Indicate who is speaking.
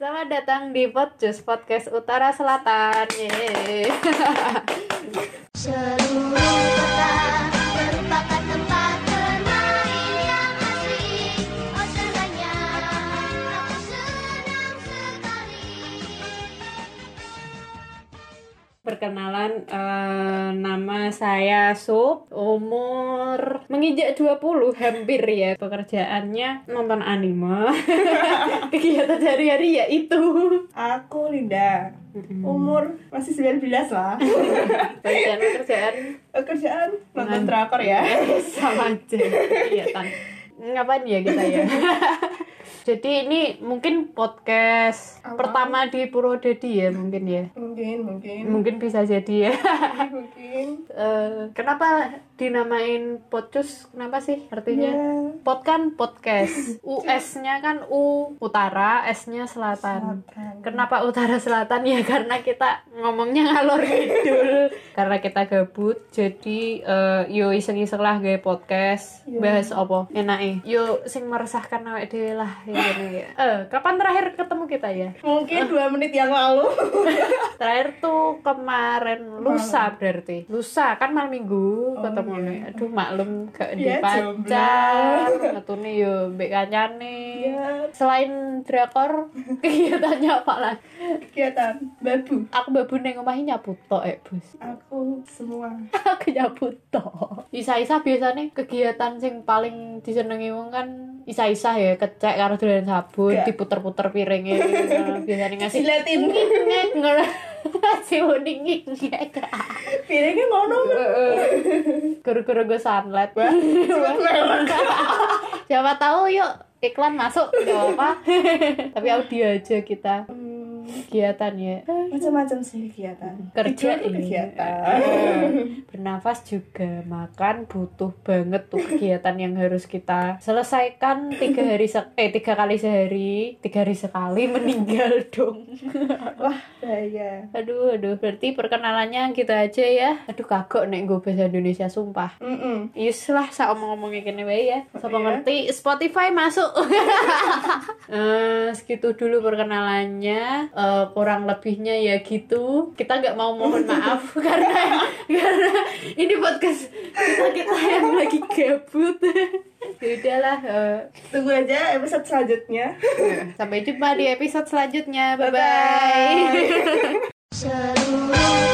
Speaker 1: Selamat datang di Podcast Podcast Utara Selatan. Yeay. Perkenalan eh, nama saya Sup, umur menginjak 20 hampir ya. Pekerjaannya nonton anime. Kegiatan sehari-hari ya itu.
Speaker 2: Aku Linda. Umur masih 19 lah.
Speaker 1: Pekerjaan-pekerjaan
Speaker 2: Kerjaan nonton
Speaker 1: Ngan-
Speaker 2: drakor ya.
Speaker 1: sama aja kegiatan ngapain ya kita ya jadi ini mungkin podcast
Speaker 2: Apa?
Speaker 1: pertama di Purwodadi ya mungkin ya
Speaker 2: Mungkin, mungkin.
Speaker 1: mungkin bisa jadi ya
Speaker 2: Mungkin.
Speaker 1: Eh, kenapa dinamain podcast kenapa sih artinya
Speaker 2: Ya,
Speaker 1: Pod kan podcast US-nya kan U utara S-nya selatan
Speaker 2: selatan.
Speaker 1: Kenapa utara selatan ya karena kita ngomongnya ngalor ngidul karena kita gabut jadi eh, yo iseng-iseng lah gawe podcast
Speaker 2: Iya.
Speaker 1: bahas apa enake yo sing meresahkan awake dhewe lah ini ya. Eh kapan terakhir ketemu kita ya?
Speaker 2: Mungkin dua menit yang lalu.
Speaker 1: Terakhir tuh kemarin lusa berarti. Lusa kan malam minggu
Speaker 2: Oh,
Speaker 1: ketemu nih.
Speaker 2: iya.
Speaker 1: Aduh maklum gak di
Speaker 2: Iya,
Speaker 1: pacar, ngetune yo mbek kancane.
Speaker 2: Iya.
Speaker 1: Selain drakor, kegiatannya apa lagi?
Speaker 2: Kegiatan babu.
Speaker 1: Aku babu neng omahe nyapu tok eh, Bos.
Speaker 2: Aku semua.
Speaker 1: Aku nyapu tok. Isa-isa biasanya kegiatan sing paling disenengi wong kan isa-isa ya kecek karo dolan sabun, diputer-puter piringnya. biasanya ngasih
Speaker 2: Silatin.
Speaker 1: ngek ngono. Ngasih uning ngek.
Speaker 2: Piringnya ngono.
Speaker 1: Guru-guru gue sunlight. Siapa tahu yuk iklan masuk gak apa tapi audio aja kita kegiatan ya
Speaker 2: Macam-macam sih kegiatan.
Speaker 1: kerja ini
Speaker 2: kegiatan.
Speaker 1: bernafas juga makan butuh banget tuh kegiatan yang harus kita selesaikan tiga hari se- eh tiga kali sehari tiga hari sekali meninggal dong
Speaker 2: Wah, bahaya.
Speaker 1: aduh aduh berarti perkenalannya gitu aja ya aduh kagok nek gue bahasa Indonesia sumpah
Speaker 2: Mm-mm.
Speaker 1: Yus lah sak omong-omongnya kene wae ya. Sapa
Speaker 2: Iya.
Speaker 1: ngerti Spotify masuk. Eh segitu dulu perkenalannya. Eh, kurang lebihnya ya gitu. Kita nggak mau mohon maaf karena karena ini podcast kita kita yang lagi gabut. Ya udahlah. eh,
Speaker 2: Tunggu aja episode selanjutnya.
Speaker 1: sampai jumpa di episode selanjutnya. Bye bye.
Speaker 2: Bye-bye.